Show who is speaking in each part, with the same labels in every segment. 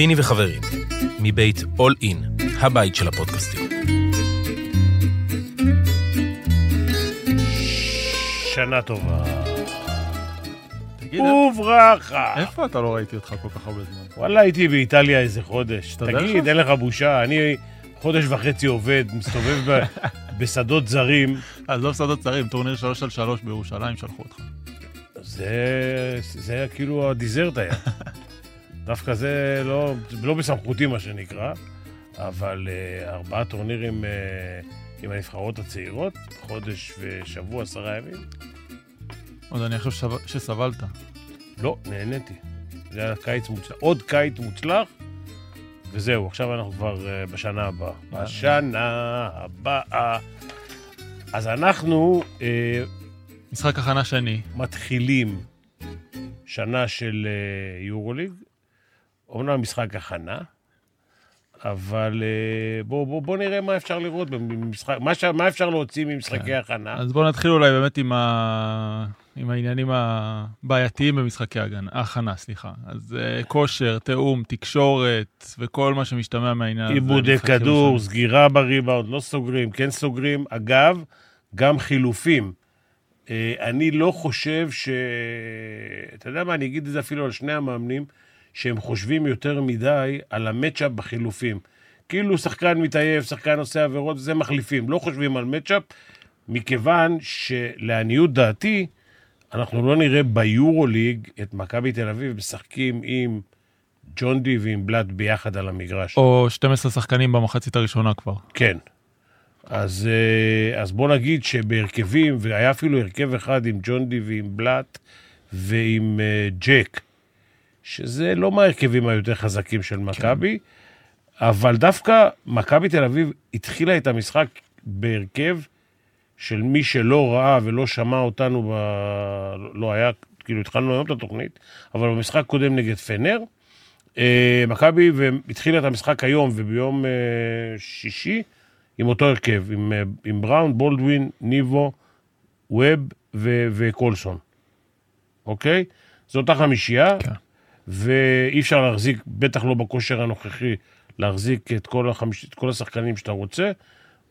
Speaker 1: פיני וחברים, מבית All In, הבית של הפודקאסטים.
Speaker 2: שנה טובה.
Speaker 3: תגיד,
Speaker 2: וברכה.
Speaker 3: איפה אתה לא ראיתי אותך כל כך הרבה זמן?
Speaker 2: וואלה, הייתי באיטליה איזה חודש. תגיד? אין לך בושה, אני חודש וחצי עובד, מסתובב ב- בשדות זרים.
Speaker 3: אז לא בשדות צרים, טורניר 3 על 3 בירושלים שלחו אותך.
Speaker 2: זה, זה היה כאילו הדיזרט היה. דווקא זה לא, לא בסמכותי, מה שנקרא, אבל uh, ארבעה טורנירים uh, עם הנבחרות הצעירות, חודש ושבוע, עשרה ימים.
Speaker 3: עוד אני חושב שסב- שסבלת.
Speaker 2: לא, נהניתי. זה היה קיץ מוצלח, עוד קיץ מוצלח, וזהו, עכשיו אנחנו כבר uh, בשנה הבאה. בשנה הבאה. אז אנחנו uh,
Speaker 3: משחק הכנה שני.
Speaker 2: מתחילים שנה של אה, יורוליג, אומנם משחק הכנה, אבל אה, בואו בוא, בוא נראה מה אפשר לראות במשחק, מה, ש- מה אפשר להוציא ממשחקי
Speaker 3: כן.
Speaker 2: הכנה.
Speaker 3: אז בואו נתחיל אולי באמת עם, ה... עם העניינים הבעייתיים במשחקי הגנה, ההכנה, סליחה. אז uh, כושר, תיאום, תקשורת וכל מה שמשתמע מהעניין הזה.
Speaker 2: עיבודי כדור,
Speaker 3: ראשונים.
Speaker 2: סגירה בריבאונד, לא סוגרים, כן סוגרים. אגב, גם חילופים. אה, אני לא חושב ש... אתה יודע מה, אני אגיד את זה אפילו על שני המאמנים, שהם חושבים יותר מדי על המצ'אפ בחילופים. כאילו שחקן מתעייף, שחקן עושה עבירות, זה מחליפים. לא חושבים על מצ'אפ, מכיוון שלעניות דעתי, אנחנו לא נראה ביורוליג את מכבי תל אביב משחקים עם ג'ון די ועם בלאט ביחד על המגרש.
Speaker 3: או 12 שחקנים במחצית הראשונה כבר.
Speaker 2: כן. אז, אה, אז בוא נגיד שבהרכבים, והיה אפילו הרכב אחד עם ג'ון די ועם בלאט ועם אה, ג'ק, שזה לא מההרכבים היותר חזקים של מכבי, אבל דווקא מכבי תל אביב התחילה את המשחק בהרכב של מי שלא ראה ולא שמע אותנו, ב... לא היה, כאילו התחלנו היום את התוכנית, אבל במשחק קודם נגד פנר, אה, מכבי התחילה את המשחק היום וביום אה, שישי עם אותו הרכב, עם, אה, עם בראון, בולדווין, ניבו, ווב ו- וקולסון, אוקיי? זו אותה חמישייה,
Speaker 3: כן.
Speaker 2: ואי אפשר להחזיק, בטח לא בכושר הנוכחי, להחזיק את כל, החמיש... את כל השחקנים שאתה רוצה.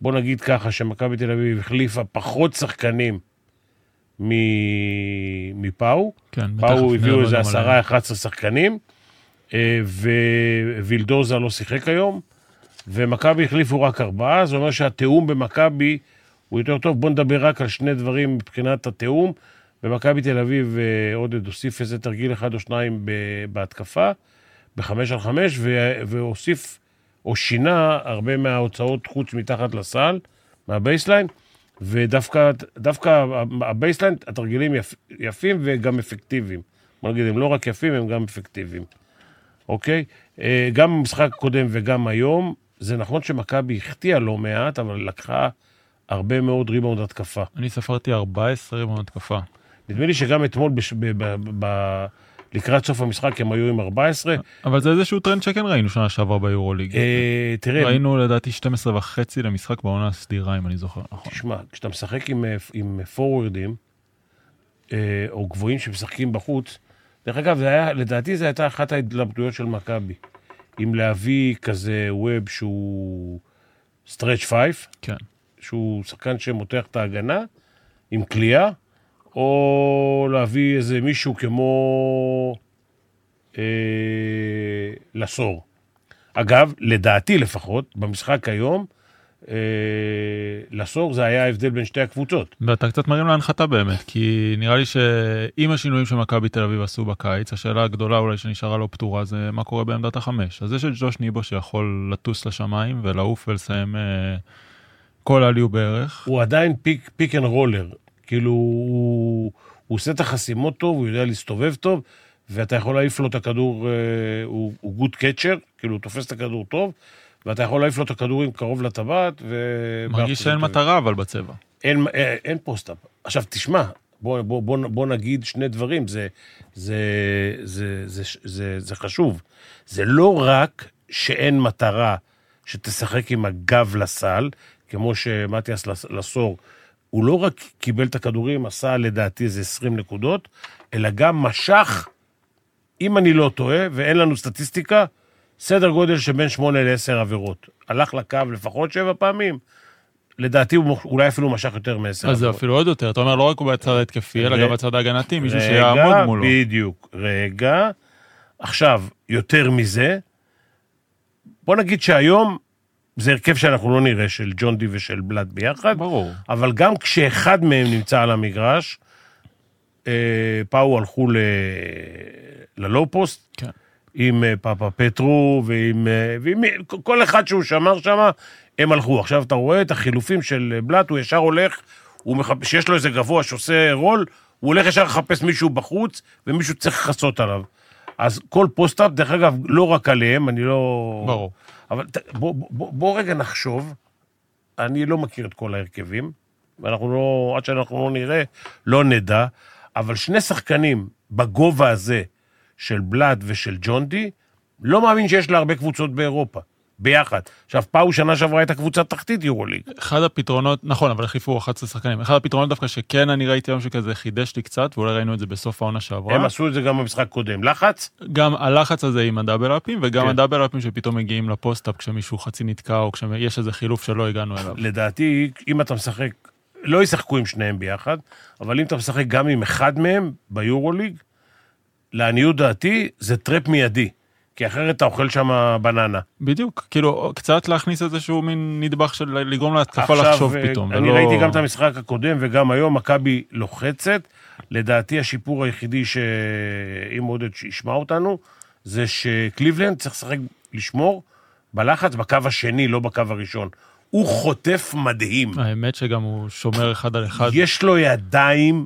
Speaker 2: בוא נגיד ככה, שמכבי תל אביב החליפה פחות שחקנים מ... מפאו.
Speaker 3: כן, בטח.
Speaker 2: באו, הביאו איזה
Speaker 3: גם
Speaker 2: עשרה,
Speaker 3: עליהם.
Speaker 2: 11 שחקנים, אה, ווילדוזה לא שיחק היום, ומכבי החליפו רק ארבעה, זה אומר שהתיאום במכבי הוא יותר טוב. בואו נדבר רק על שני דברים מבחינת התיאום. במכבי תל אביב, אה, עודד הוסיף איזה תרגיל אחד או שניים בהתקפה, בחמש על חמש, והוסיף או שינה הרבה מההוצאות חוץ מתחת לסל, מה baseline, ודווקא דווקא ה baseline, התרגילים יפ, יפים וגם אפקטיביים. בוא נגיד, הם לא רק יפים, הם גם אפקטיביים, אוקיי? אה, גם במשחק הקודם וגם היום, זה נכון שמכבי החטיאה לא מעט, אבל לקחה הרבה מאוד ריבאונד התקפה.
Speaker 3: אני ספרתי 14 ריבאונד התקפה.
Speaker 2: נדמה לי שגם אתמול, בש... ב... ב... ב... לקראת סוף המשחק, הם היו עם 14.
Speaker 3: אבל זה איזשהו טרנד שכן ראינו שנה שעברה ביורוליג.
Speaker 2: אה, תראה,
Speaker 3: ראינו לדעתי 12 וחצי למשחק בעונה הסדירה, אם אני זוכר נכון.
Speaker 2: תשמע, כשאתה משחק עם, אה, עם פורוורדים, אה, או גבוהים שמשחקים בחוץ, דרך אגב, זה היה, לדעתי זו הייתה אחת ההתלבטויות של מכבי. אם להביא כזה ווב שהוא סטרץ' פייף,
Speaker 3: כן.
Speaker 2: שהוא שחקן שמותח את ההגנה, עם כליאה, או להביא איזה מישהו כמו אה, לסור. אגב, לדעתי לפחות, במשחק היום, אה, לסור זה היה ההבדל בין שתי הקבוצות.
Speaker 3: ואתה קצת מרים להנחתה באמת, כי נראה לי שעם השינויים שמכבי תל אביב עשו בקיץ, השאלה הגדולה אולי שנשארה לא פתורה זה מה קורה בעמדת החמש. אז יש את ג'וש ניבו שיכול לטוס לשמיים ולעוף ולסיים אה, כל עליו בערך.
Speaker 2: הוא עדיין pick, pick and roller. כאילו, הוא, הוא עושה את החסימות טוב, הוא יודע להסתובב טוב, ואתה יכול להעיף לו את הכדור, אה, הוא, הוא good catcher, כאילו, הוא תופס את הכדור טוב, ואתה יכול להעיף לו את הכדורים קרוב לטבעת, ו...
Speaker 3: מרגיש שאין מטרה אבל בצבע.
Speaker 2: אין, אין, אין post-up. עכשיו, תשמע, בוא, בוא, בוא, בוא נגיד שני דברים, זה, זה, זה, זה, זה, זה, זה חשוב. זה לא רק שאין מטרה שתשחק עם הגב לסל, כמו שמתיאס לס- לסור, הוא לא רק קיבל את הכדורים, עשה לדעתי איזה 20 נקודות, אלא גם משך, אם אני לא טועה, ואין לנו סטטיסטיקה, סדר גודל של בין שמונה לעשר עבירות. הלך לקו לפחות שבע פעמים, לדעתי הוא אולי אפילו משך יותר מעשר
Speaker 3: אז זה. אפילו עוד יותר, אתה אומר לא רק בצד ההתקפי, אלא גם בצד ההגנתי, מישהו
Speaker 2: רגע,
Speaker 3: שיעמוד מולו.
Speaker 2: בדיוק, רגע. עכשיו, יותר מזה, בוא נגיד שהיום זה הרכב שאנחנו לא נראה של ג'ון די ושל בלאט ביחד,
Speaker 3: ברור.
Speaker 2: אבל גם כשאחד מהם נמצא על המגרש, אה, פאו הלכו ל... ל low post,
Speaker 3: כן.
Speaker 2: עם אה, פאפאפטרו ועם, אה, ועם כל אחד שהוא שמר שם, הם הלכו. עכשיו אתה רואה את החילופים של בלאט, הוא ישר הולך, הוא מחפ... שיש לו איזה גבוה שעושה רול, הוא הולך ישר לחפש מישהו בחוץ, ומישהו צריך לכסות עליו. אז כל post-up, דרך אגב, לא רק עליהם, אני לא...
Speaker 3: ברור.
Speaker 2: אבל ת- בוא, בוא, בוא רגע נחשוב, אני לא מכיר את כל ההרכבים, ואנחנו לא, עד שאנחנו לא נראה, לא נדע, אבל שני שחקנים בגובה הזה של בלאד ושל ג'ון די, לא מאמין שיש לה הרבה קבוצות באירופה, ביחד. עכשיו, פאו שנה שעברה הייתה קבוצת תחתית יורוליג.
Speaker 3: אחד הפתרונות, נכון, אבל החליפו 11 שחקנים. אחד הפתרונות דווקא שכן אני ראיתי היום שכזה חידש לי קצת, ואולי ראינו את זה בסוף העונה שעברה.
Speaker 2: הם עשו את זה גם במשחק קודם. לחץ?
Speaker 3: גם הלחץ הזה עם הדאבל-אפים, וגם
Speaker 2: כן.
Speaker 3: הדאבל-אפים שפתאום מגיעים לפוסט-אפ כשמישהו חצי נתקע, או כשיש איזה חילוף שלא הגענו אליו.
Speaker 2: לדעתי, אם אתה משחק, לא ישחקו עם שניהם ביחד, אבל אם אתה משחק גם עם אחד מהם ביורוליג, לעניות דעתי, זה טרפ מיידי. כי אחרת אתה אוכל שם בננה.
Speaker 3: בדיוק, כאילו, קצת להכניס איזשהו מין נדבך של לגרום להתקפה
Speaker 2: עכשיו,
Speaker 3: לחשוב
Speaker 2: אה,
Speaker 3: פתאום.
Speaker 2: אני
Speaker 3: ולא-
Speaker 2: ראיתי גם את המשחק הקודם וגם היום, מכבי לוחצת. לדעתי השיפור היחידי שאם עודד ישמע אותנו, זה שקליבלנד צריך לשחק, לשמור בלחץ בקו השני, לא בקו הראשון. הוא חוטף מדהים.
Speaker 3: האמת שגם הוא שומר אחד על אחד.
Speaker 2: יש לו ידיים,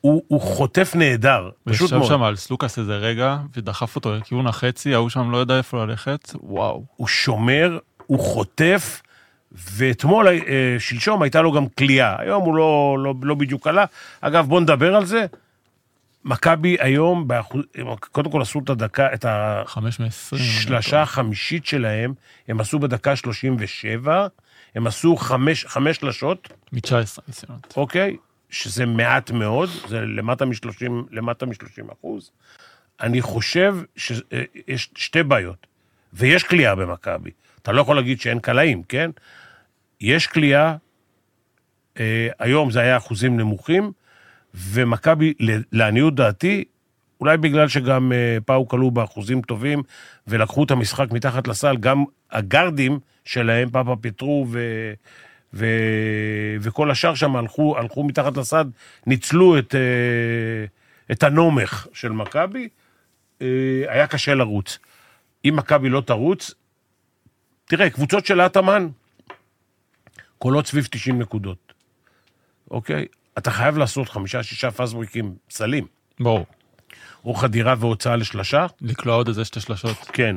Speaker 2: הוא, הוא חוטף נהדר,
Speaker 3: הוא
Speaker 2: פשוט
Speaker 3: ישב
Speaker 2: מאוד.
Speaker 3: שם על סלוקאס איזה רגע, ודחף אותו לכיוון החצי, ההוא שם לא ידע איפה ללכת, וואו.
Speaker 2: הוא שומר, הוא חוטף, ואתמול, אה, שלשום הייתה לו גם כליאה. היום הוא לא, לא, לא בדיוק עלה. אגב, בואו נדבר על זה. מכבי היום, באחוז, קודם כל עשו את הדקה, את. השלשה החמישית שלהם, הם עשו בדקה 37, הם עשו חמש, חמש שלשות,
Speaker 3: מ-19 ניסיונות.
Speaker 2: אוקיי? שזה מעט מאוד, זה למטה מ-30, למטה מ-30 אחוז. אני חושב שיש שתי בעיות, ויש כליאה במכבי. אתה לא יכול להגיד שאין קלעים, כן? יש כליאה, אה, היום זה היה אחוזים נמוכים, ומכבי, לעניות דעתי, אולי בגלל שגם אה, פאו כלו באחוזים טובים, ולקחו את המשחק מתחת לסל, גם הגרדים שלהם, פאפה פטרו ו... ו... וכל השאר שם הלכו, הלכו מתחת לסד, ניצלו את, אה, את הנומך של מכבי, אה, היה קשה לרוץ. אם מכבי לא תרוץ, תראה, קבוצות של אטאמן, קולות סביב 90 נקודות, אוקיי? אתה חייב לעשות חמישה-שישה פאסבריקים סלים,
Speaker 3: ברור.
Speaker 2: או חדירה והוצאה לשלשה,
Speaker 3: לקלוע עוד איזה שתי שלשות.
Speaker 2: כן.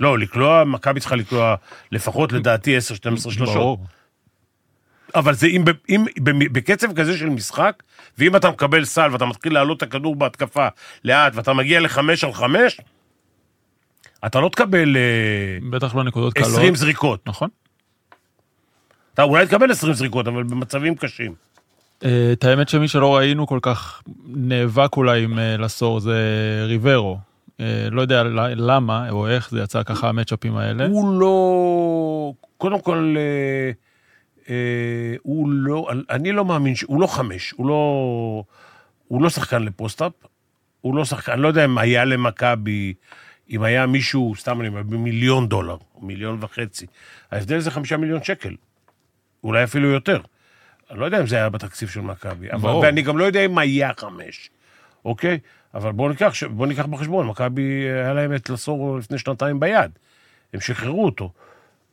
Speaker 2: לא, לקלוע, מכבי צריכה לקלוע לפחות לדעתי 10-12 שלשות.
Speaker 3: ברור.
Speaker 2: אבל זה אם, אם בקצב כזה של משחק, ואם אתה מקבל סל ואתה מתחיל להעלות את הכדור בהתקפה לאט, ואתה מגיע לחמש על חמש, אתה לא תקבל אה,
Speaker 3: בטח לא נקודות קלות.
Speaker 2: 20 זריקות.
Speaker 3: נכון.
Speaker 2: אתה אולי תקבל 20 זריקות, אבל במצבים קשים.
Speaker 3: אה, את האמת שמי שלא ראינו כל כך נאבק אולי עם אה, לסור זה ריברו. לא יודע למה או איך זה יצא ככה המצ'אפים האלה.
Speaker 2: הוא לא... קודם כל, הוא לא... אני לא מאמין. הוא לא חמש, הוא לא... הוא לא שחקן לפוסט-אפ, הוא לא שחקן... אני לא יודע אם היה למכבי, אם היה מישהו, סתם אני אומר, במיליון דולר, מיליון וחצי. ההבדל זה חמישה מיליון שקל. אולי אפילו יותר. אני לא יודע אם זה היה בתקציב של מכבי. ואני גם לא יודע אם היה חמש, אוקיי? אבל בואו ניקח, בואו ניקח בחשבון, מכבי, היה להם את לסור לפני שנתיים ביד. הם שחררו אותו.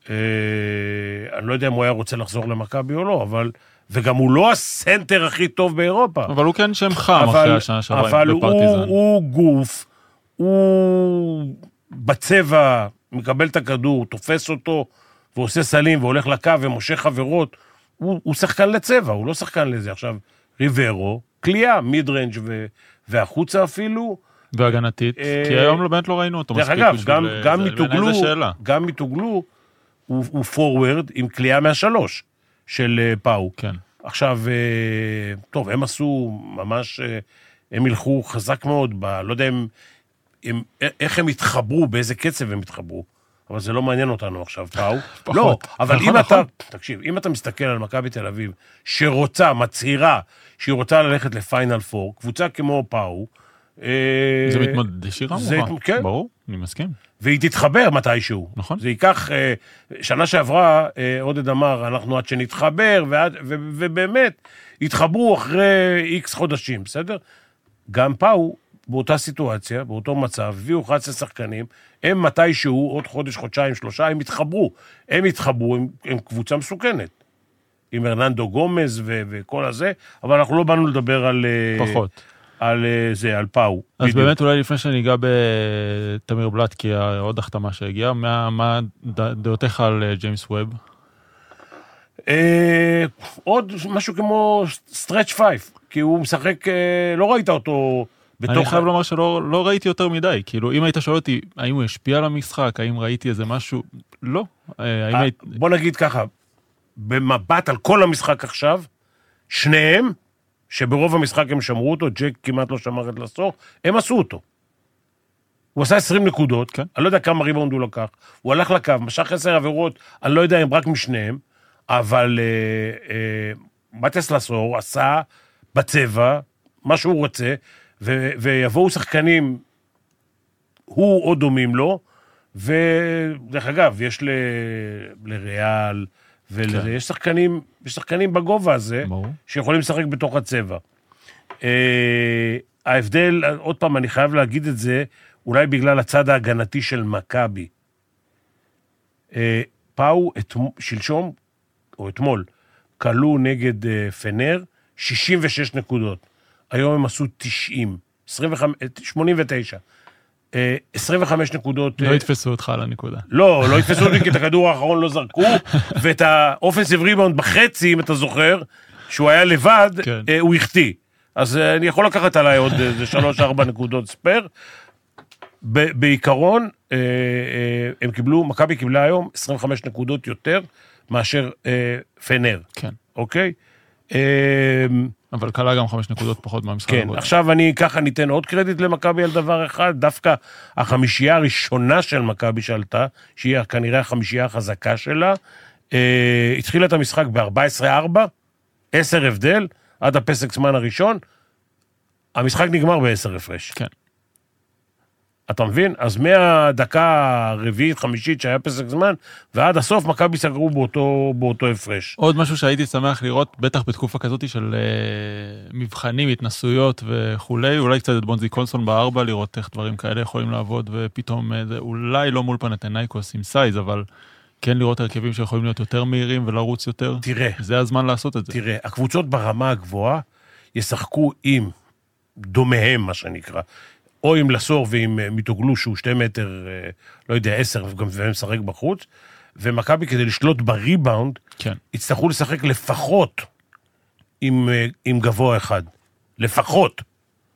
Speaker 2: אה, אני לא יודע אם הוא היה רוצה לחזור למכבי או לא, אבל... וגם הוא לא הסנטר הכי טוב באירופה.
Speaker 3: אבל הוא כן שם חם אחרי השנה שעברה
Speaker 2: אבל הוא,
Speaker 3: בפרטיזן.
Speaker 2: הוא גוף, הוא בצבע, מקבל את הכדור, תופס אותו, ועושה סלים, והולך לקו ומושך חברות. הוא, הוא שחקן לצבע, הוא לא שחקן לזה. עכשיו, ריברו, כליאה, מיד ריינג' ו, והחוצה אפילו.
Speaker 3: והגנתית,
Speaker 2: אה,
Speaker 3: כי היום באמת לא ראינו אותו
Speaker 2: דרך
Speaker 3: מספיק
Speaker 2: אגב,
Speaker 3: בשביל...
Speaker 2: גם, מתוגלו. גם מתוגלו, הוא, הוא פורוורד עם כליאה מהשלוש של אה, פאו.
Speaker 3: כן.
Speaker 2: עכשיו, אה, טוב, הם עשו ממש, אה, הם ילכו חזק מאוד, ב, לא יודע אם, אם, איך הם התחברו, באיזה קצב הם התחברו. אבל זה לא מעניין אותנו עכשיו, פאו. לא, אבל
Speaker 3: נכון,
Speaker 2: אם אתה,
Speaker 3: נכון.
Speaker 2: תקשיב, אם אתה מסתכל על מכבי תל אביב, שרוצה, מצהירה, שהיא רוצה ללכת לפיינל פור, קבוצה כמו פאו,
Speaker 3: זה מתמודד ישירה מולך.
Speaker 2: כן.
Speaker 3: ברור, אני מסכים.
Speaker 2: והיא תתחבר מתישהו.
Speaker 3: נכון.
Speaker 2: זה ייקח, אה, שנה שעברה, אה, עודד אמר, אנחנו עד שנתחבר, ועד, ו, ובאמת, התחברו אחרי איקס חודשים, בסדר? גם פאו, באותה סיטואציה, באותו מצב, הביאו 11 שחקנים, הם מתישהו, עוד חודש, חודשיים, שלושה, הם התחברו. הם התחברו, הם, הם קבוצה מסוכנת. עם הרננגומז ו, וכל הזה, אבל אנחנו לא באנו לדבר על... אה,
Speaker 3: פחות.
Speaker 2: על אה, זה, על פאו.
Speaker 3: אז
Speaker 2: בדיוק.
Speaker 3: באמת אולי לפני שניגע בתמיר בלאט, כי עוד החתמה שהגיעה, מה- מה דעותיך על אה, ג'יימס ווב?
Speaker 2: אה, עוד משהו כמו stretch five, כי הוא משחק, אה, לא ראית אותו בתוך...
Speaker 3: אני חייב לומר שלא לא ראיתי יותר מדי, כאילו אם היית שואל אותי האם הוא השפיע על המשחק, האם ראיתי איזה משהו, לא. אה,
Speaker 2: אה,
Speaker 3: היית...
Speaker 2: בוא נגיד ככה, במבט על כל המשחק עכשיו, שניהם, שברוב המשחק הם שמרו אותו, ג'ק כמעט לא שמר את לסור, הם עשו אותו. הוא עשה 20 נקודות,
Speaker 3: כן.
Speaker 2: אני לא יודע כמה ריבאונד הוא לקח, הוא הלך לקו, משך 10 עבירות, אני לא יודע אם רק משניהם, אבל אה, אה, מטיאס לסור עשה בצבע מה שהוא רוצה, ו, ויבואו שחקנים, הוא או דומים לו, ודרך אגב, יש ל, לריאל, ולזה,
Speaker 3: כן.
Speaker 2: שחקנים, יש שחקנים בגובה הזה,
Speaker 3: ברור.
Speaker 2: שיכולים לשחק בתוך הצבע. אה, ההבדל, עוד פעם, אני חייב להגיד את זה, אולי בגלל הצד ההגנתי של מכבי. אה, פאו, אתמ- שלשום, או אתמול, כלו נגד אה, פנר 66 נקודות. היום הם עשו 90, 25, אה, 89. אה, 25 נקודות...
Speaker 3: לא
Speaker 2: אה,
Speaker 3: יתפסו אותך על הנקודה.
Speaker 2: לא, לא יתפסו אותי כי את הכדור האחרון לא זרקו, ואת האופנסיב ריבאונד בחצי, אם אתה זוכר, שהוא היה לבד,
Speaker 3: כן.
Speaker 2: אה, הוא החטיא. אז אה, אני יכול לקחת עליי עוד איזה שלוש-ארבע נקודות ספייר. בעיקרון, אה, אה, הם קיבלו, מכבי קיבלה היום 25 נקודות יותר מאשר אה, פנר,
Speaker 3: כן.
Speaker 2: אוקיי?
Speaker 3: אבל כלה גם חמש נקודות פחות מהמשחק.
Speaker 2: כן,
Speaker 3: הקודם.
Speaker 2: עכשיו אני ככה ניתן עוד קרדיט למכבי על דבר אחד, דווקא החמישייה הראשונה של מכבי שעלתה, שהיא כנראה החמישייה החזקה שלה, אה, התחילה את המשחק ב-14-4, 10 הבדל, עד הפסק זמן הראשון, המשחק נגמר ב-10 הפרש.
Speaker 3: כן.
Speaker 2: אתה מבין? אז מהדקה הרביעית, חמישית שהיה פסק זמן, ועד הסוף מכבי סגרו באותו, באותו הפרש.
Speaker 3: עוד משהו שהייתי שמח לראות, בטח בתקופה כזאת של אה, מבחנים, התנסויות וכולי, אולי קצת את בונזי קולסון בארבע, לראות איך דברים כאלה יכולים לעבוד, ופתאום אה, זה אולי לא מול פנאתנייקוס עם size, אבל כן לראות הרכבים שיכולים להיות יותר מהירים ולרוץ יותר.
Speaker 2: תראה,
Speaker 3: זה הזמן לעשות את זה.
Speaker 2: תראה, הקבוצות ברמה הגבוהה ישחקו עם דומיהם, מה שנקרא. או עם לסור ועם אה, מיטוגלו, שהוא שתי מטר, אה, לא יודע, עשר, וגם משחק בחוץ. ומכבי, כדי לשלוט בריבאונד,
Speaker 3: כן.
Speaker 2: יצטרכו לשחק לפחות עם, אה, עם גבוה אחד. לפחות,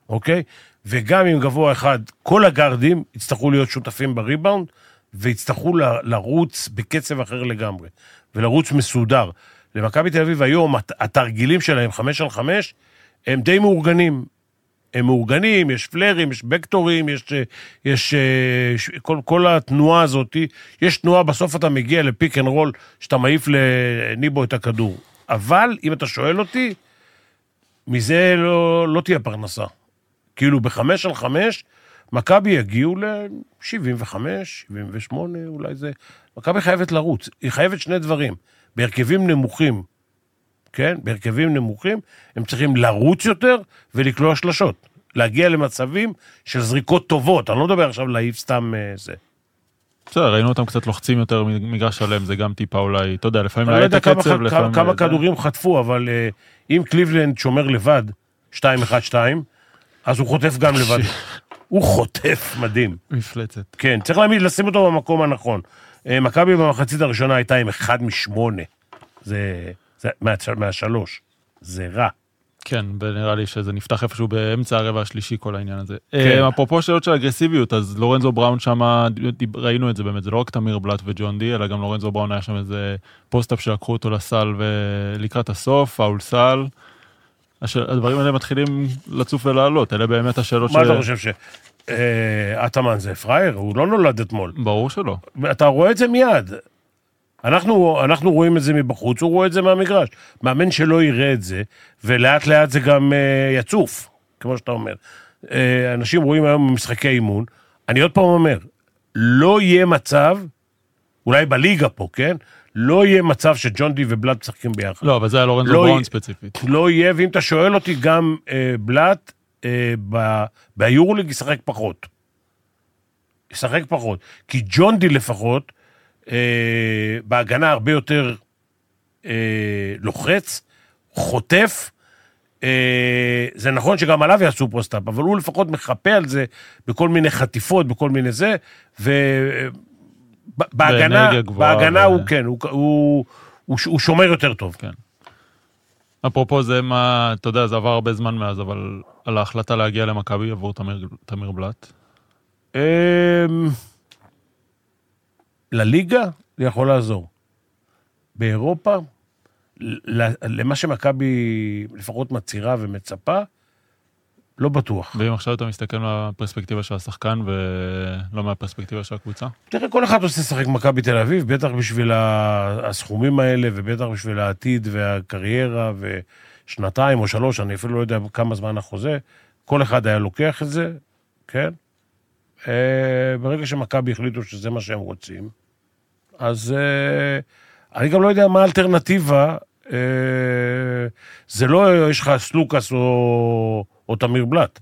Speaker 2: אוקיי? וגם עם גבוה אחד, כל הגארדים יצטרכו להיות שותפים בריבאונד, ויצטרכו לרוץ בקצב אחר לגמרי, ולרוץ מסודר. למכבי תל אביב היום, הת- התרגילים שלהם, חמש על חמש, הם די מאורגנים. הם מאורגנים, יש פלרים, יש בקטורים, יש, אה, יש אה, כל, כל התנועה הזאת, יש תנועה, בסוף אתה מגיע לפיק אנד רול, שאתה מעיף לניבו את הכדור. אבל, אם אתה שואל אותי, מזה לא, לא תהיה פרנסה. כאילו, בחמש על חמש, מכבי יגיעו ל-75, 78, אולי זה... מכבי חייבת לרוץ. היא חייבת שני דברים. בהרכבים נמוכים, כן? בהרכבים נמוכים, הם צריכים לרוץ יותר ולקלוע שלשות. להגיע למצבים של זריקות טובות. אני לא מדבר עכשיו להעיף סתם אה, זה.
Speaker 3: בסדר, ראינו אותם קצת לוחצים יותר מגרש שלם, זה גם טיפה אולי, אתה יודע, לפעמים
Speaker 2: אני לא
Speaker 3: את
Speaker 2: כמה,
Speaker 3: הקצב, לפעמים...
Speaker 2: כמה כדורים חטפו, אבל אה, אם קליבלנד שומר לבד, 2-1-2, אז הוא חוטף גם לבד. הוא חוטף מדהים.
Speaker 3: מפלצת.
Speaker 2: כן, צריך להעמיד, לשים אותו במקום הנכון. אה, מכבי במחצית הראשונה הייתה עם אחד משמונה. זה, זה מה, מהשלוש. זה רע.
Speaker 3: כן, ונראה לי שזה נפתח איפשהו באמצע הרבע השלישי כל העניין הזה.
Speaker 2: כן.
Speaker 3: אה, אפרופו שאלות של אגרסיביות, אז לורנזו בראון שם, ראינו את זה באמת, זה לא רק תמיר בלאט וג'ון די, אלא גם לורנזו בראון היה שם איזה post-up שלקחו אותו לסל ולקראת הסוף, פאול סל. הדברים האלה מתחילים לצוף ולעלות, אלה באמת השאלות
Speaker 2: מה אתה חושב ש... אה, אטאמן זה פראייר, הוא לא נולד אתמול.
Speaker 3: ברור שלא.
Speaker 2: אתה רואה את זה מיד. אנחנו, אנחנו רואים את זה מבחוץ, הוא רואה את זה מהמגרש. מאמן שלא יראה את זה, ולאט לאט זה גם אה, יצוף, כמו שאתה אומר. אה, אנשים רואים היום במשחקי אימון. אני עוד פעם אומר, לא יהיה מצב, אולי בליגה פה, כן? לא יהיה מצב שג'ון די ובלאט משחקים ביחד.
Speaker 3: לא, אבל זה היה לורנזו
Speaker 2: לא
Speaker 3: בראון ספציפית.
Speaker 2: לא יהיה, ואם אתה שואל אותי, גם אה, בלאט אה, ב- ביורוליג ישחק פחות. ישחק פחות. כי ג'ון די לפחות, אה, בהגנה הרבה יותר אה, לוחץ, חוטף. אה, זה נכון שגם עליו יעשו פוסט-אפ, אבל הוא לפחות מחפה על זה בכל מיני חטיפות, בכל מיני זה, ובהגנה,
Speaker 3: גבוהה
Speaker 2: בהגנה
Speaker 3: ו-
Speaker 2: הוא כן, הוא, הוא, הוא, הוא שומר יותר טוב.
Speaker 3: כן. אפרופו זה מה, אתה יודע, זה עבר הרבה זמן מאז, אבל על ההחלטה להגיע למכבי עבור תמיר, תמיר בלאט.
Speaker 2: לליגה זה יכול לעזור. באירופה, למה שמכבי לפחות מצהירה ומצפה, לא בטוח.
Speaker 3: ואם עכשיו אתה מסתכל מהפרספקטיבה של השחקן ולא מהפרספקטיבה של הקבוצה?
Speaker 2: תראה, כל אחד רוצה לשחק במכבי תל אביב, בטח בשביל הסכומים האלה, ובטח בשביל העתיד והקריירה, ושנתיים או שלוש, אני אפילו לא יודע כמה זמן החוזה, כל אחד היה לוקח את זה, כן? אה, ברגע שמכבי החליטו שזה מה שהם רוצים, אז אה, אני גם לא יודע מה האלטרנטיבה. אה, זה לא יש לך סלוקאס או, או תמיר בלאט.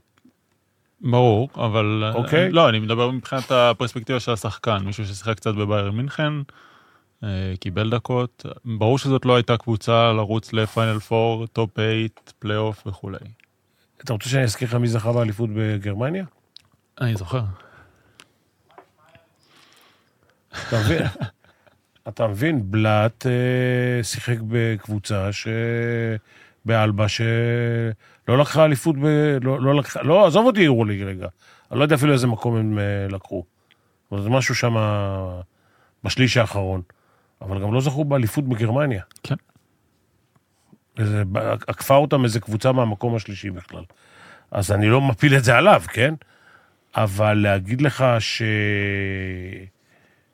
Speaker 3: ברור, אבל...
Speaker 2: אוקיי.
Speaker 3: לא, אני מדבר מבחינת הפרספקטיבה של השחקן, מישהו ששיחק קצת בבאיירן מינכן, אה, קיבל דקות. ברור שזאת לא הייתה קבוצה לרוץ ל final 4, top 8, פלייאוף וכולי.
Speaker 2: אתה רוצה שאני אזכיר לך מי זכה באליפות בגרמניה?
Speaker 3: אני זוכר.
Speaker 2: אתה מבין? אתה מבין, בלאט אה, שיחק בקבוצה ש... באלבה שלא לקחה אליפות ב... לא, לא לקחה... לא, עזוב אותי יורוליג רגע. אני לא יודע אפילו איזה מקום הם אה, לקחו. אבל זה משהו שם בשליש האחרון. אבל גם לא זכו באליפות בגרמניה.
Speaker 3: כן.
Speaker 2: איזה, עקפה אותם איזה קבוצה מהמקום השלישי בכלל. אז אני לא מפיל את זה עליו, כן? אבל להגיד לך ש...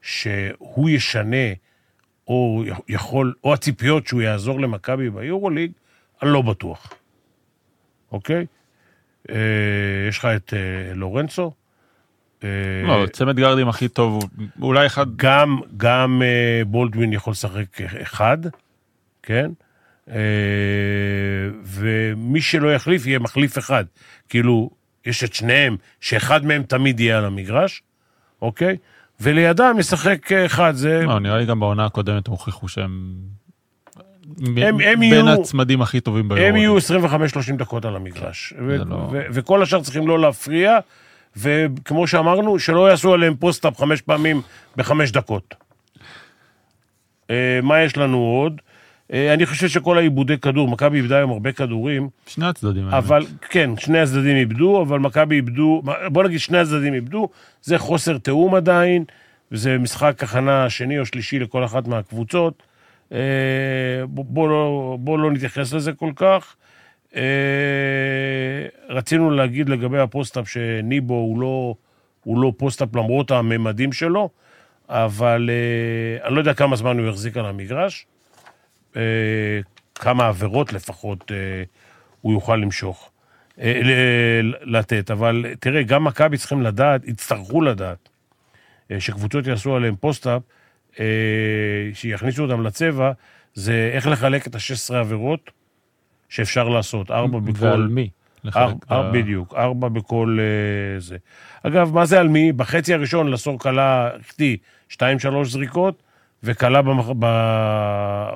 Speaker 2: שהוא ישנה, או יכול, או הציפיות שהוא יעזור למכבי ביורוליג, אני לא בטוח. אוקיי? אה, יש לך את אה, לורנצו. אה,
Speaker 3: לא, צמד גארדים הכי טוב, אולי אחד...
Speaker 2: גם, גם אה, בולדווין יכול לשחק אחד, כן? אה, ומי שלא יחליף, יהיה מחליף אחד. כאילו, יש את שניהם, שאחד מהם תמיד יהיה על המגרש, אוקיי? ולידם ישחק אחד, זה...
Speaker 3: לא, נראה לי גם בעונה הקודמת הם הוכיחו שהם...
Speaker 2: הם
Speaker 3: בין
Speaker 2: יהיו-
Speaker 3: הצמדים הכי טובים ביורו.
Speaker 2: הם יהיו 25-30 דקות על המגרש. ו-
Speaker 3: זה לא-
Speaker 2: ו- וכל השאר צריכים לא להפריע, וכמו שאמרנו, שלא יעשו עליהם פוסט-אפ חמש פעמים בחמש דקות. אה, מה יש לנו עוד? אה, אני חושב שכל העיבודי כדור, מכבי איבדה היום הרבה כדורים,
Speaker 3: שני הצדדים.
Speaker 2: אבל כן, שני הצדדים איבדו, אבל מכבי איבדו, בוא נגיד שני הצדדים איבדו, זה חוסר תיאום עדיין, וזה משחק הכנה שני או שלישי לכל אחת מהקבוצות. אה, בוא, בוא, לא, בוא לא נתייחס לזה כל כך. אה, רצינו להגיד לגבי ה post-up שניבו הוא לא, הוא לא post-up למרות הממדים שלו, אבל אני לא יודע כמה זמן הוא יחזיק על המגרש. אה, כמה עבירות לפחות אה, הוא יוכל למשוך, אה, לתת. אבל תראה, גם מכבי צריכים לדעת, יצטרכו לדעת, שקבוצות יעשו עליהם פוסט-אפ, שיכניסו אותם לצבע, זה איך לחלק את ה-16 עבירות שאפשר לעשות, ארבע בכל...
Speaker 3: ועל מי? לחלק את ה-
Speaker 2: בדיוק, ארבע בכל זה. אגב, מה זה על מי? בחצי הראשון לסור קלה, החטיא שתיים, שלוש זריקות, במח... ב...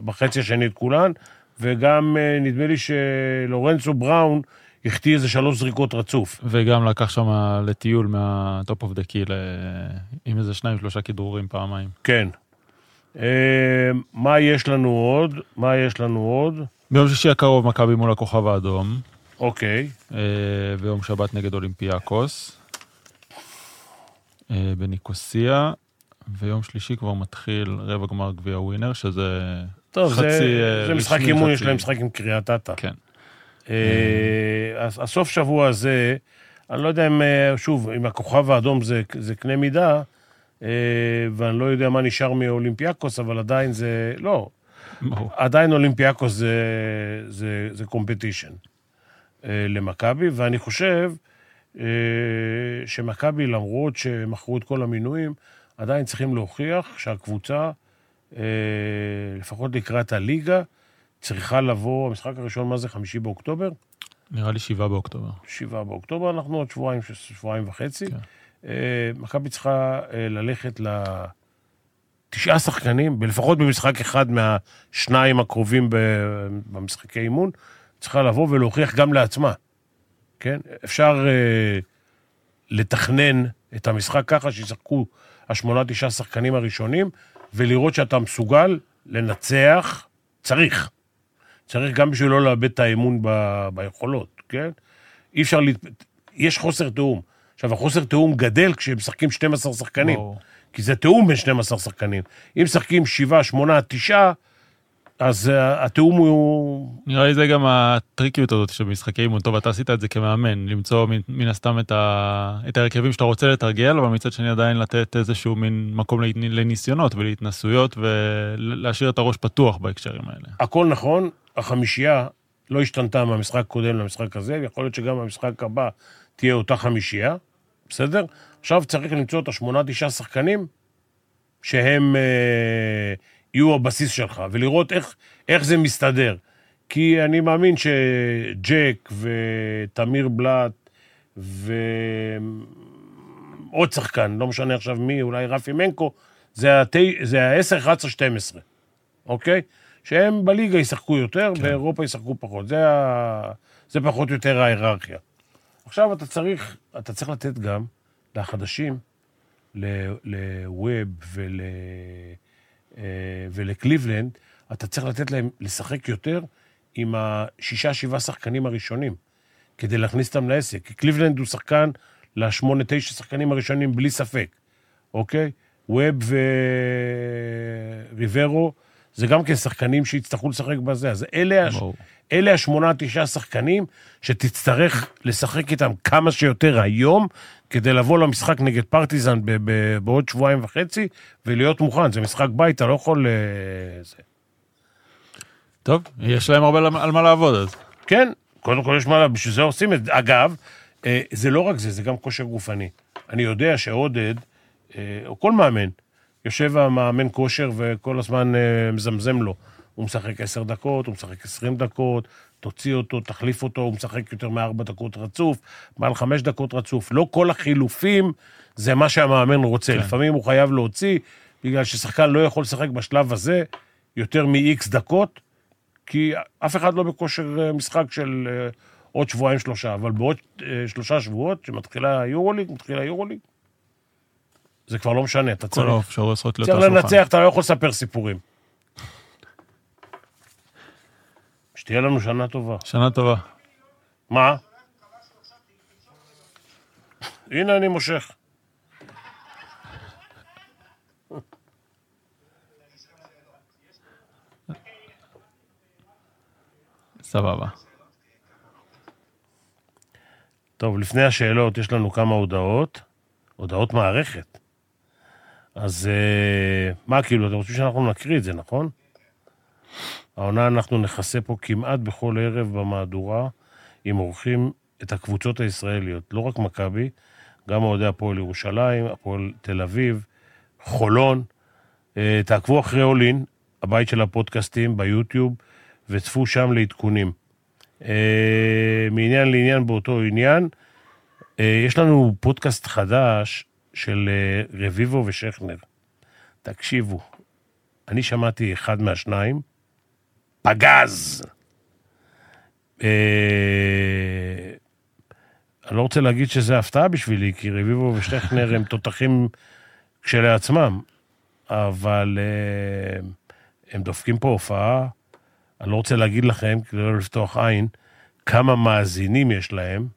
Speaker 2: בחצי השני את כולן, וגם אה, נדמה לי שלורנצו בראון החטיא איזה שלוש זריקות רצוף.
Speaker 3: וגם לקח שם לטיול מה top of the key עם איזה שניים שלושה כדרורים פעמיים.
Speaker 2: כן. אה, מה יש לנו עוד? מה יש לנו עוד?
Speaker 3: ביום שישי הקרוב מכבי מול הכוכב האדום,
Speaker 2: אוקיי.
Speaker 3: אה, ביום שבת נגד אולימפיאקוס, אה, בניקוסיה, ויום שלישי כבר מתחיל רבע גמר גביע ווינר, שזה
Speaker 2: טוב,
Speaker 3: חצי,
Speaker 2: זה,
Speaker 3: אה,
Speaker 2: זה משחק
Speaker 3: רשמי,
Speaker 2: אימון, יש להם משחק עם קריית אתא.
Speaker 3: כן.
Speaker 2: אה, הסוף שבוע הזה, אני לא יודע אם, אה, שוב, אם הכוכב האדום זה, זה קנה מידה, אה, ואני לא יודע מה נשאר מאולימפיאקוס, אבל עדיין זה, לא,
Speaker 3: ברור.
Speaker 2: עדיין אולימפיאקוס זה, זה, זה קומפטישן למכבי, ואני חושב שמכבי, למרות שמכרו את כל המינויים, עדיין צריכים להוכיח שהקבוצה, אה, לפחות לקראת הליגה, צריכה לבוא, המשחק הראשון, מה זה, חמישי באוקטובר?
Speaker 3: נראה לי שבעה באוקטובר.
Speaker 2: שבעה באוקטובר, אנחנו עוד שבועיים, שבועיים וחצי.
Speaker 3: כן.
Speaker 2: אה, מכבי צריכה אה, ללכת לתשעה שחקנים, לפחות במשחק אחד מהשניים הקרובים במשחקי אימון, צריכה לבוא ולהוכיח גם לעצמה, כן? אפשר אה, לתכנן את המשחק ככה שישחקו השמונה, תשעה שחקנים הראשונים, ולראות שאתה מסוגל לנצח, צריך. צריך גם בשביל לא לאבד את האמון ב- ביכולות, כן? אי אפשר, להת... יש חוסר תיאום. עכשיו, החוסר תיאום גדל כשמשחקים 12 שחקנים.
Speaker 3: ברור.
Speaker 2: כי זה תיאום בין 12 שחקנים. אם משחקים 7, 8, 9, אז uh, התיאום הוא...
Speaker 3: נראה לי זה גם הטריקיות הזאת שבמשחקי אימון, טוב, אתה עשית את זה כמאמן, למצוא מן, הסתם את, ה, את ההרכבים שאתה רוצה לתרגל, אבל מצד שני עדיין לתת איזשהו מין מקום לנ- לניסיונות ולהתנסויות ולהשאיר את הראש פתוח בהקשרים האלה.
Speaker 2: הכל נכון, החמישייה לא השתנתה מהמשחק הקודם למשחק הזה, יכול להיות שגם במשחק הבא תהיה אותה חמישייה, בסדר? עכשיו צריך למצוא את השמונה, תשעה שחקנים שהם אה, יהיו הבסיס שלך, ולראות איך, איך זה מסתדר. כי אני מאמין שג'ק ותמיר בלאט ועוד שחקן, לא משנה עכשיו מי, אולי רפי מנקו, זה ה-10, זה ה-10, 11, 12, אוקיי? שהם בליגה ישחקו יותר, כן. באירופה ישחקו פחות. זה, ה... זה פחות או יותר ההיררכיה. עכשיו אתה צריך, אתה צריך לתת גם לחדשים, ל- לווב ול, ולקליבלנד, אתה צריך לתת להם לשחק יותר עם השישה, שבעה שחקנים הראשונים, כדי להכניס אותם לעסק. כי קליבלנד הוא שחקן לשמונה, תשע שחקנים הראשונים, בלי ספק, אוקיי? ווב וריברו, זה גם כן שחקנים שיצטרכו לשחק בזה. אז אלה, הש... אלה השמונה, תשעה שחקנים שתצטרך לשחק איתם כמה שיותר היום, כדי לבוא למשחק נגד פרטיזן ב- ב- בעוד שבועיים וחצי, ולהיות מוכן. זה משחק בית, אתה לא יכול... אה, זה.
Speaker 3: טוב, יש להם הרבה על מה לעבוד אז.
Speaker 2: כן, קודם כל יש מה, בשביל זה עושים את זה. אגב, אה, זה לא רק זה, זה גם כושר גופני. אני יודע שעודד, אה, או כל מאמן, יושב המאמן כושר וכל הזמן אה, מזמזם לו. הוא משחק עשר דקות, הוא משחק עשרים דקות, תוציא אותו, תחליף אותו, הוא משחק יותר מארבע דקות רצוף, מעל חמש דקות רצוף. לא כל החילופים זה מה שהמאמן רוצה.
Speaker 3: כן.
Speaker 2: לפעמים הוא חייב להוציא, בגלל ששחקן לא יכול לשחק בשלב הזה יותר מ-X דקות, כי אף אחד לא בכושר אה, משחק של אה, עוד שבועיים שלושה, אבל בעוד אה, שלושה שבועות, שמתחילה היורוליג, מתחילה היורוליג, זה כבר לא משנה, אתה
Speaker 3: כל
Speaker 2: צריך,
Speaker 3: האפשרויות צריכות להיות
Speaker 2: צריך
Speaker 3: על השולחן.
Speaker 2: לנצח, אתה לא יכול לספר סיפורים. שתהיה לנו שנה טובה.
Speaker 3: שנה טובה.
Speaker 2: מה? הנה אני מושך.
Speaker 3: סבבה.
Speaker 2: טוב, לפני השאלות יש לנו כמה הודעות. הודעות מערכת. אז אה, מה, כאילו, אתם רוצים שאנחנו נקריא את זה, נכון? העונה אנחנו נכסה פה כמעט בכל ערב במהדורה, עם אורחים את הקבוצות הישראליות, לא רק מכבי, גם אוהדי הפועל ירושלים, הפועל תל אביב, חולון. אה, תעקבו אחרי אולין, הבית של הפודקאסטים ביוטיוב, וצפו שם לעדכונים. אה, מעניין לעניין באותו עניין, אה, יש לנו פודקאסט חדש של רביבו ושכנר. תקשיבו, אני שמעתי אחד מהשניים, פגז. אה, אני לא רוצה להגיד שזה הפתעה בשבילי, כי רביבו ושכנר הם תותחים כשלעצמם, אבל אה, הם דופקים פה הופעה, אני לא רוצה להגיד לכם, כדי לא לפתוח עין, כמה מאזינים יש להם,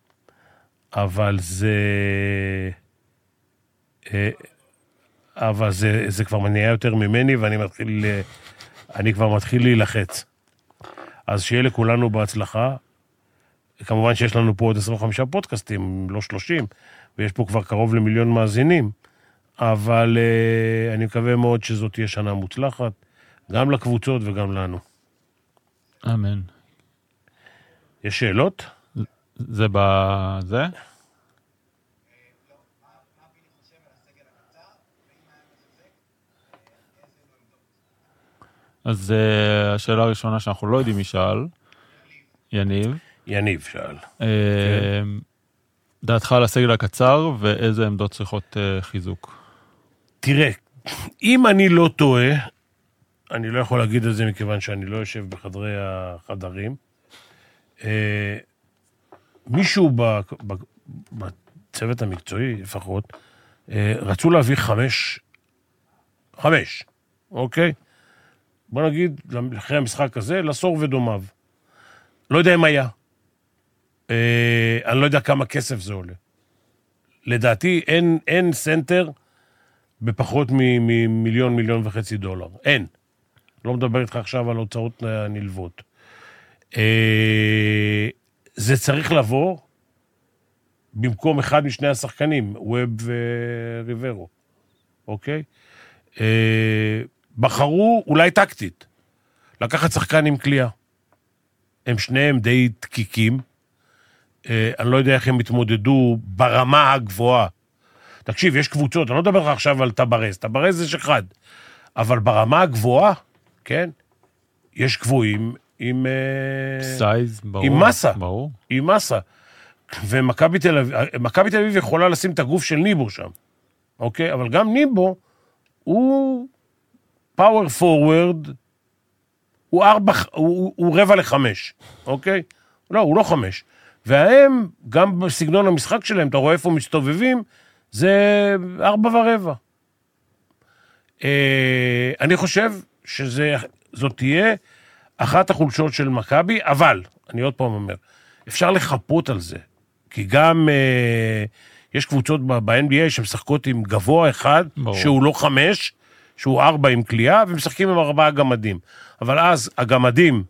Speaker 2: אבל זה... אה, אבל זה, זה כבר מניע יותר ממני, ואני מתחיל, אה, אני כבר מתחיל להילחץ. אז שיהיה לכולנו בהצלחה. כמובן שיש לנו פה עוד 25 פודקאסטים, לא 30, ויש פה כבר קרוב למיליון מאזינים, אבל אה, אני מקווה מאוד שזאת תהיה שנה מוצלחת, גם לקבוצות וגם לנו.
Speaker 3: אמן.
Speaker 2: יש שאלות?
Speaker 3: זה בזה? אז uh, השאלה הראשונה שאנחנו לא יודעים מי שאל, יניב,
Speaker 2: יניב שאל.
Speaker 3: uh, דעתך על הסגל הקצר ואיזה עמדות צריכות uh, חיזוק?
Speaker 2: תראה, אם אני לא טועה, אני לא יכול להגיד את זה מכיוון שאני לא יושב בחדרי החדרים, אה, מישהו ב- ב- בצוות המקצועי לפחות, אה, רצו להביא חמש, חמש, אוקיי? בוא נגיד, אחרי המשחק הזה, לסור ודומיו. לא יודע אם היה. אה, אני לא יודע כמה כסף זה עולה. לדעתי, אין, אין סנטר בפחות ממיליון, מיליון וחצי דולר. אין. לא מדבר איתך עכשיו על הוצאות אה, נלוות. אה, זה צריך לבוא במקום אחד משני השחקנים, ווב וריברו, אוקיי? אה, בחרו, אולי טקטית, לקחת שחקן עם כליאה. הם שניהם די דקיקים. אה, אני לא יודע איך הם התמודדו ברמה הגבוהה. תקשיב, יש קבוצות, אני לא מדבר לך עכשיו על טברז, טברז יש אחד, אבל ברמה הגבוהה, כן, יש גבוהים עם... אה,
Speaker 3: סייז, ברור.
Speaker 2: עם מסה.
Speaker 3: ברור.
Speaker 2: עם מסה. ומכבי תל אביב יכולה לשים את הגוף של ניבו שם, אוקיי? אבל גם ניבו הוא פאוור פורוורד, הוא ארבע, הוא, הוא רבע לחמש, אוקיי? לא, הוא לא חמש. והם, גם בסגנון המשחק שלהם, אתה רואה איפה מסתובבים, זה ארבע ורבע. אה, אני חושב שזאת תהיה אחת החולשות של מכבי, אבל, אני עוד פעם אומר, אפשר לחפות על זה, כי גם אה, יש קבוצות ב-NBA שמשחקות עם גבוה אחד,
Speaker 3: ברור.
Speaker 2: שהוא לא חמש, שהוא ארבע עם כליאה, ומשחקים עם ארבעה גמדים. אבל אז הגמדים,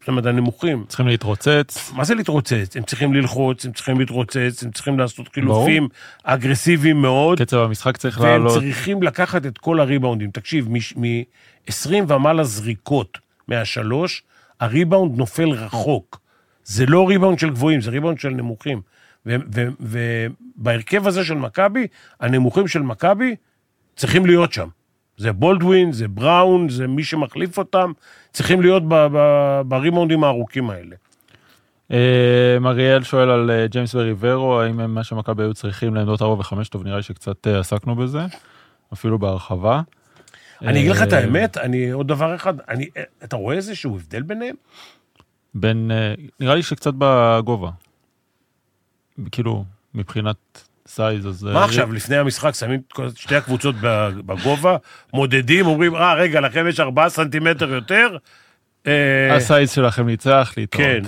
Speaker 2: זאת אומרת הנמוכים,
Speaker 3: צריכים להתרוצץ.
Speaker 2: מה זה להתרוצץ? הם צריכים ללחוץ, הם צריכים להתרוצץ, הם צריכים לעשות חילופים אגרסיביים מאוד.
Speaker 3: קצב המשחק צריך
Speaker 2: והם
Speaker 3: לעלות.
Speaker 2: צריכים לקחת את כל הריבאונדים. תקשיב, מ-20 ומעלה זריקות מהשלוש, הריבאונד נופל רחוק. זה לא ריבאונד של גבוהים, זה ריבאונד של נמוכים. ובהרכב הזה של מכבי, הנמוכים של מכבי צריכים להיות שם. זה בולדווין, זה בראון, זה מי שמחליף אותם, צריכים להיות ב- ב- בריבאונדים הארוכים האלה.
Speaker 3: אה, אריאל שואל על אה, ג'יימס וריברו, האם הם מה שמכבי היו צריכים לעמדות 4 ו-5, טוב נראה לי שקצת אה, עסקנו בזה, אפילו בהרחבה.
Speaker 2: אני אגיד לך את
Speaker 3: אה,
Speaker 2: האמת, אני, עוד דבר אחד, אני, אתה רואה איזשהו הבדל ביניהם?
Speaker 3: בין, אה, נראה לי שקצת בגובה. כאילו, מבחינת size, אז... אה,
Speaker 2: מה עכשיו, לפני המשחק שמים את שתי הקבוצות בגובה, מודדים, אומרים, אה, רגע, לכם יש ארבעה סנטימטר יותר? אה,
Speaker 3: הסייז שלכם ניצח, להתראות.
Speaker 2: כן.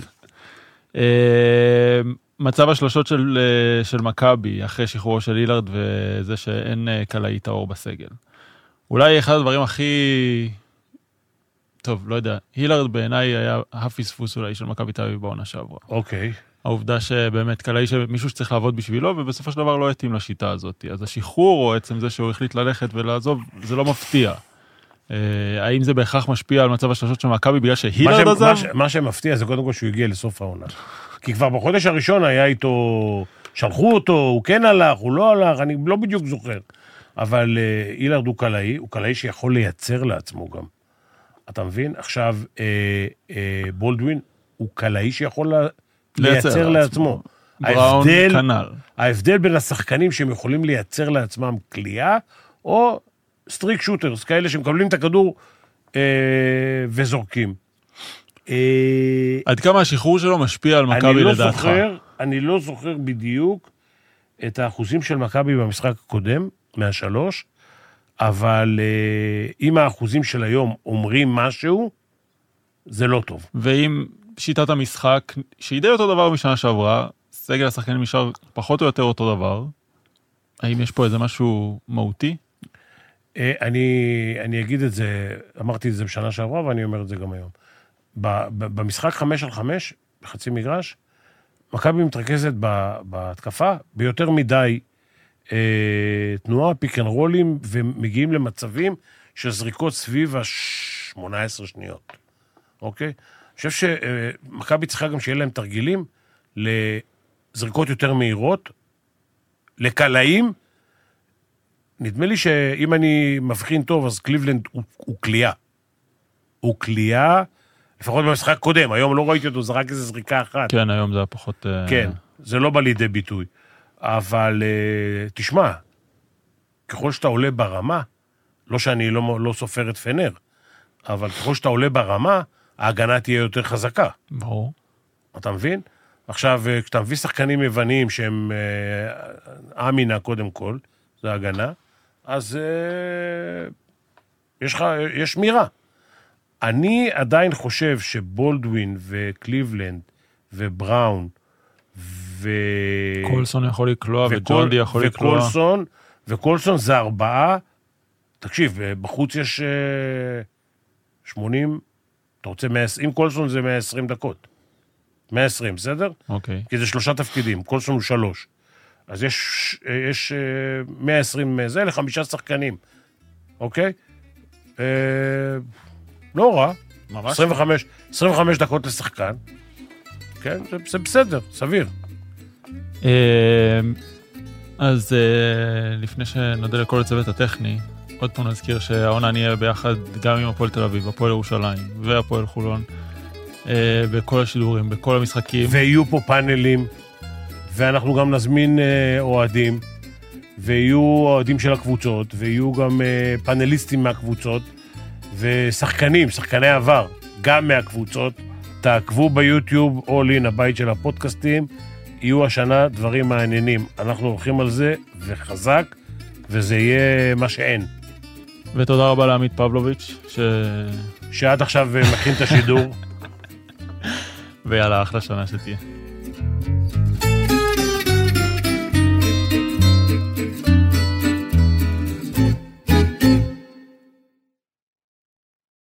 Speaker 3: אה, מצב השלושות של, אה, של מכבי אחרי שחרורו של הילארד וזה שאין אה, קלעי טהור בסגל. אולי אחד הדברים הכי... טוב, לא יודע, הילארד בעיניי היה הפספוס אולי של מכבי תל אביב בעונה שעברה.
Speaker 2: אוקיי.
Speaker 3: העובדה שבאמת קלעי שמישהו שצריך לעבוד בשבילו ובסופו של דבר לא התאים לשיטה הזאת. אז השחרור או עצם זה שהוא החליט ללכת ולעזוב, זה לא מפתיע. אה, האם זה בהכרח משפיע על מצב השלושות של מכבי בגלל
Speaker 2: מה
Speaker 3: שהילארד
Speaker 2: ש- מה
Speaker 3: עזב?
Speaker 2: ש- מה שמפתיע זה קודם כל שהוא הגיע לסוף העונה. כי כבר בחודש הראשון היה איתו, שלחו אותו, הוא כן הלך, הוא לא הלך, אני לא בדיוק זוכר. אבל אה, הילארד הוא קלעי, הוא קלעי שיכול לייצר לעצמו גם. אתה מבין? עכשיו, אה, אה, בולדווין הוא קלעי שיכול לה-
Speaker 3: לייצר לעצמו. בראון
Speaker 2: ההבדל,
Speaker 3: כנ"ל.
Speaker 2: ההבדל בין השחקנים שהם יכולים לייצר לעצמם קליעה, או streak shooters, כאלה שמקבלים את הכדור אה, וזורקים. אה,
Speaker 3: עד כמה השחרור שלו משפיע על מכבי
Speaker 2: לא
Speaker 3: לדעתך?
Speaker 2: זוכר, אני לא זוכר בדיוק את האחוזים של מכבי במשחק הקודם, מהשלוש, אבל אה, אם האחוזים של היום אומרים משהו, זה לא טוב.
Speaker 3: ואם שיטת המשחק, שהיא די אותו דבר משנה שעברה, סגל השחקנים נשאר פחות או יותר אותו דבר, האם יש פה איזה משהו מהותי?
Speaker 2: אה, אני, אני אגיד את זה, אמרתי את זה בשנה שעברה ואני אומר את זה גם היום. במשחק חמש על חמש, בחצי מגרש, מכבי מתרכזת בהתקפה ביותר מדי אה, תנועה, pick and רולים, ומגיעים למצבים של זריקות סביב ה-18 שניות, אוקיי? חושב שמכבי צריכה גם שיהיה להם תרגילים לזריקות יותר מהירות, לקלעים. נדמה לי שאם אני מבחין טוב, אז קליבלנד הוא, קליעה. הוא כליאה, לפחות במשחק הקודם, היום לא ראיתי אותו, זרק איזה זריקה אחת.
Speaker 3: כן, היום זה היה פחות... אה,
Speaker 2: כן, זה לא בא לידי ביטוי. אבל אה, תשמע, ככל שאתה עולה ברמה, לא שאני לא, לא סופר את פנר, אבל ככל שאתה עולה ברמה, ההגנה תהיה יותר חזקה.
Speaker 3: ברור.
Speaker 2: אתה מבין? עכשיו, אה, כשאתה מביא שחקנים יווניים שהם אה, אמינה קודם כל, זה הגנה, אז אה, יש לך, יש שמירה. אני עדיין חושב שבולדווין וקליבלנד ובראון ו...
Speaker 3: קולסון יכול לקלוע וג'ונדי יכול לקלוע.
Speaker 2: וקולסון, וקולסון זה ארבעה, תקשיב, אה, בחוץ יש אה, 80, אתה רוצה 120, אם קולסון זה 120 דקות. 120, בסדר?
Speaker 3: אוקיי.
Speaker 2: כי זה שלושה תפקידים, קולסון הוא שלוש. אז יש, אה, יש אה, 120 זה לחמישה שחקנים, אוקיי? אה, לא רע,
Speaker 3: ממש.
Speaker 2: 25, 25 דקות לשחקן, כן? זה, זה בסדר, סביר.
Speaker 3: אה, אז אה, לפני שנודה לכל הצוות הטכני, עוד פעם נזכיר שהעונה נהיה ביחד גם עם הפועל תל אביב, הפועל ירושלים והפועל חולון, אה, בכל השידורים, בכל המשחקים.
Speaker 2: ויהיו פה פאנלים, ואנחנו גם נזמין אה, אוהדים, ויהיו אוהדים של הקבוצות, ויהיו גם אה, פאנליסטים מהקבוצות, ושחקנים, שחקני עבר, גם מהקבוצות. תעקבו ביוטיוב, All In, הבית של הפודקאסטים, יהיו השנה דברים מעניינים. אנחנו הולכים על זה, וחזק, וזה יהיה מה שאין.
Speaker 3: ותודה רבה לעמית פבלוביץ', ש...
Speaker 2: שעד עכשיו אה, מכין את השידור.
Speaker 3: ויאללה, אחלה שנה שתהיה.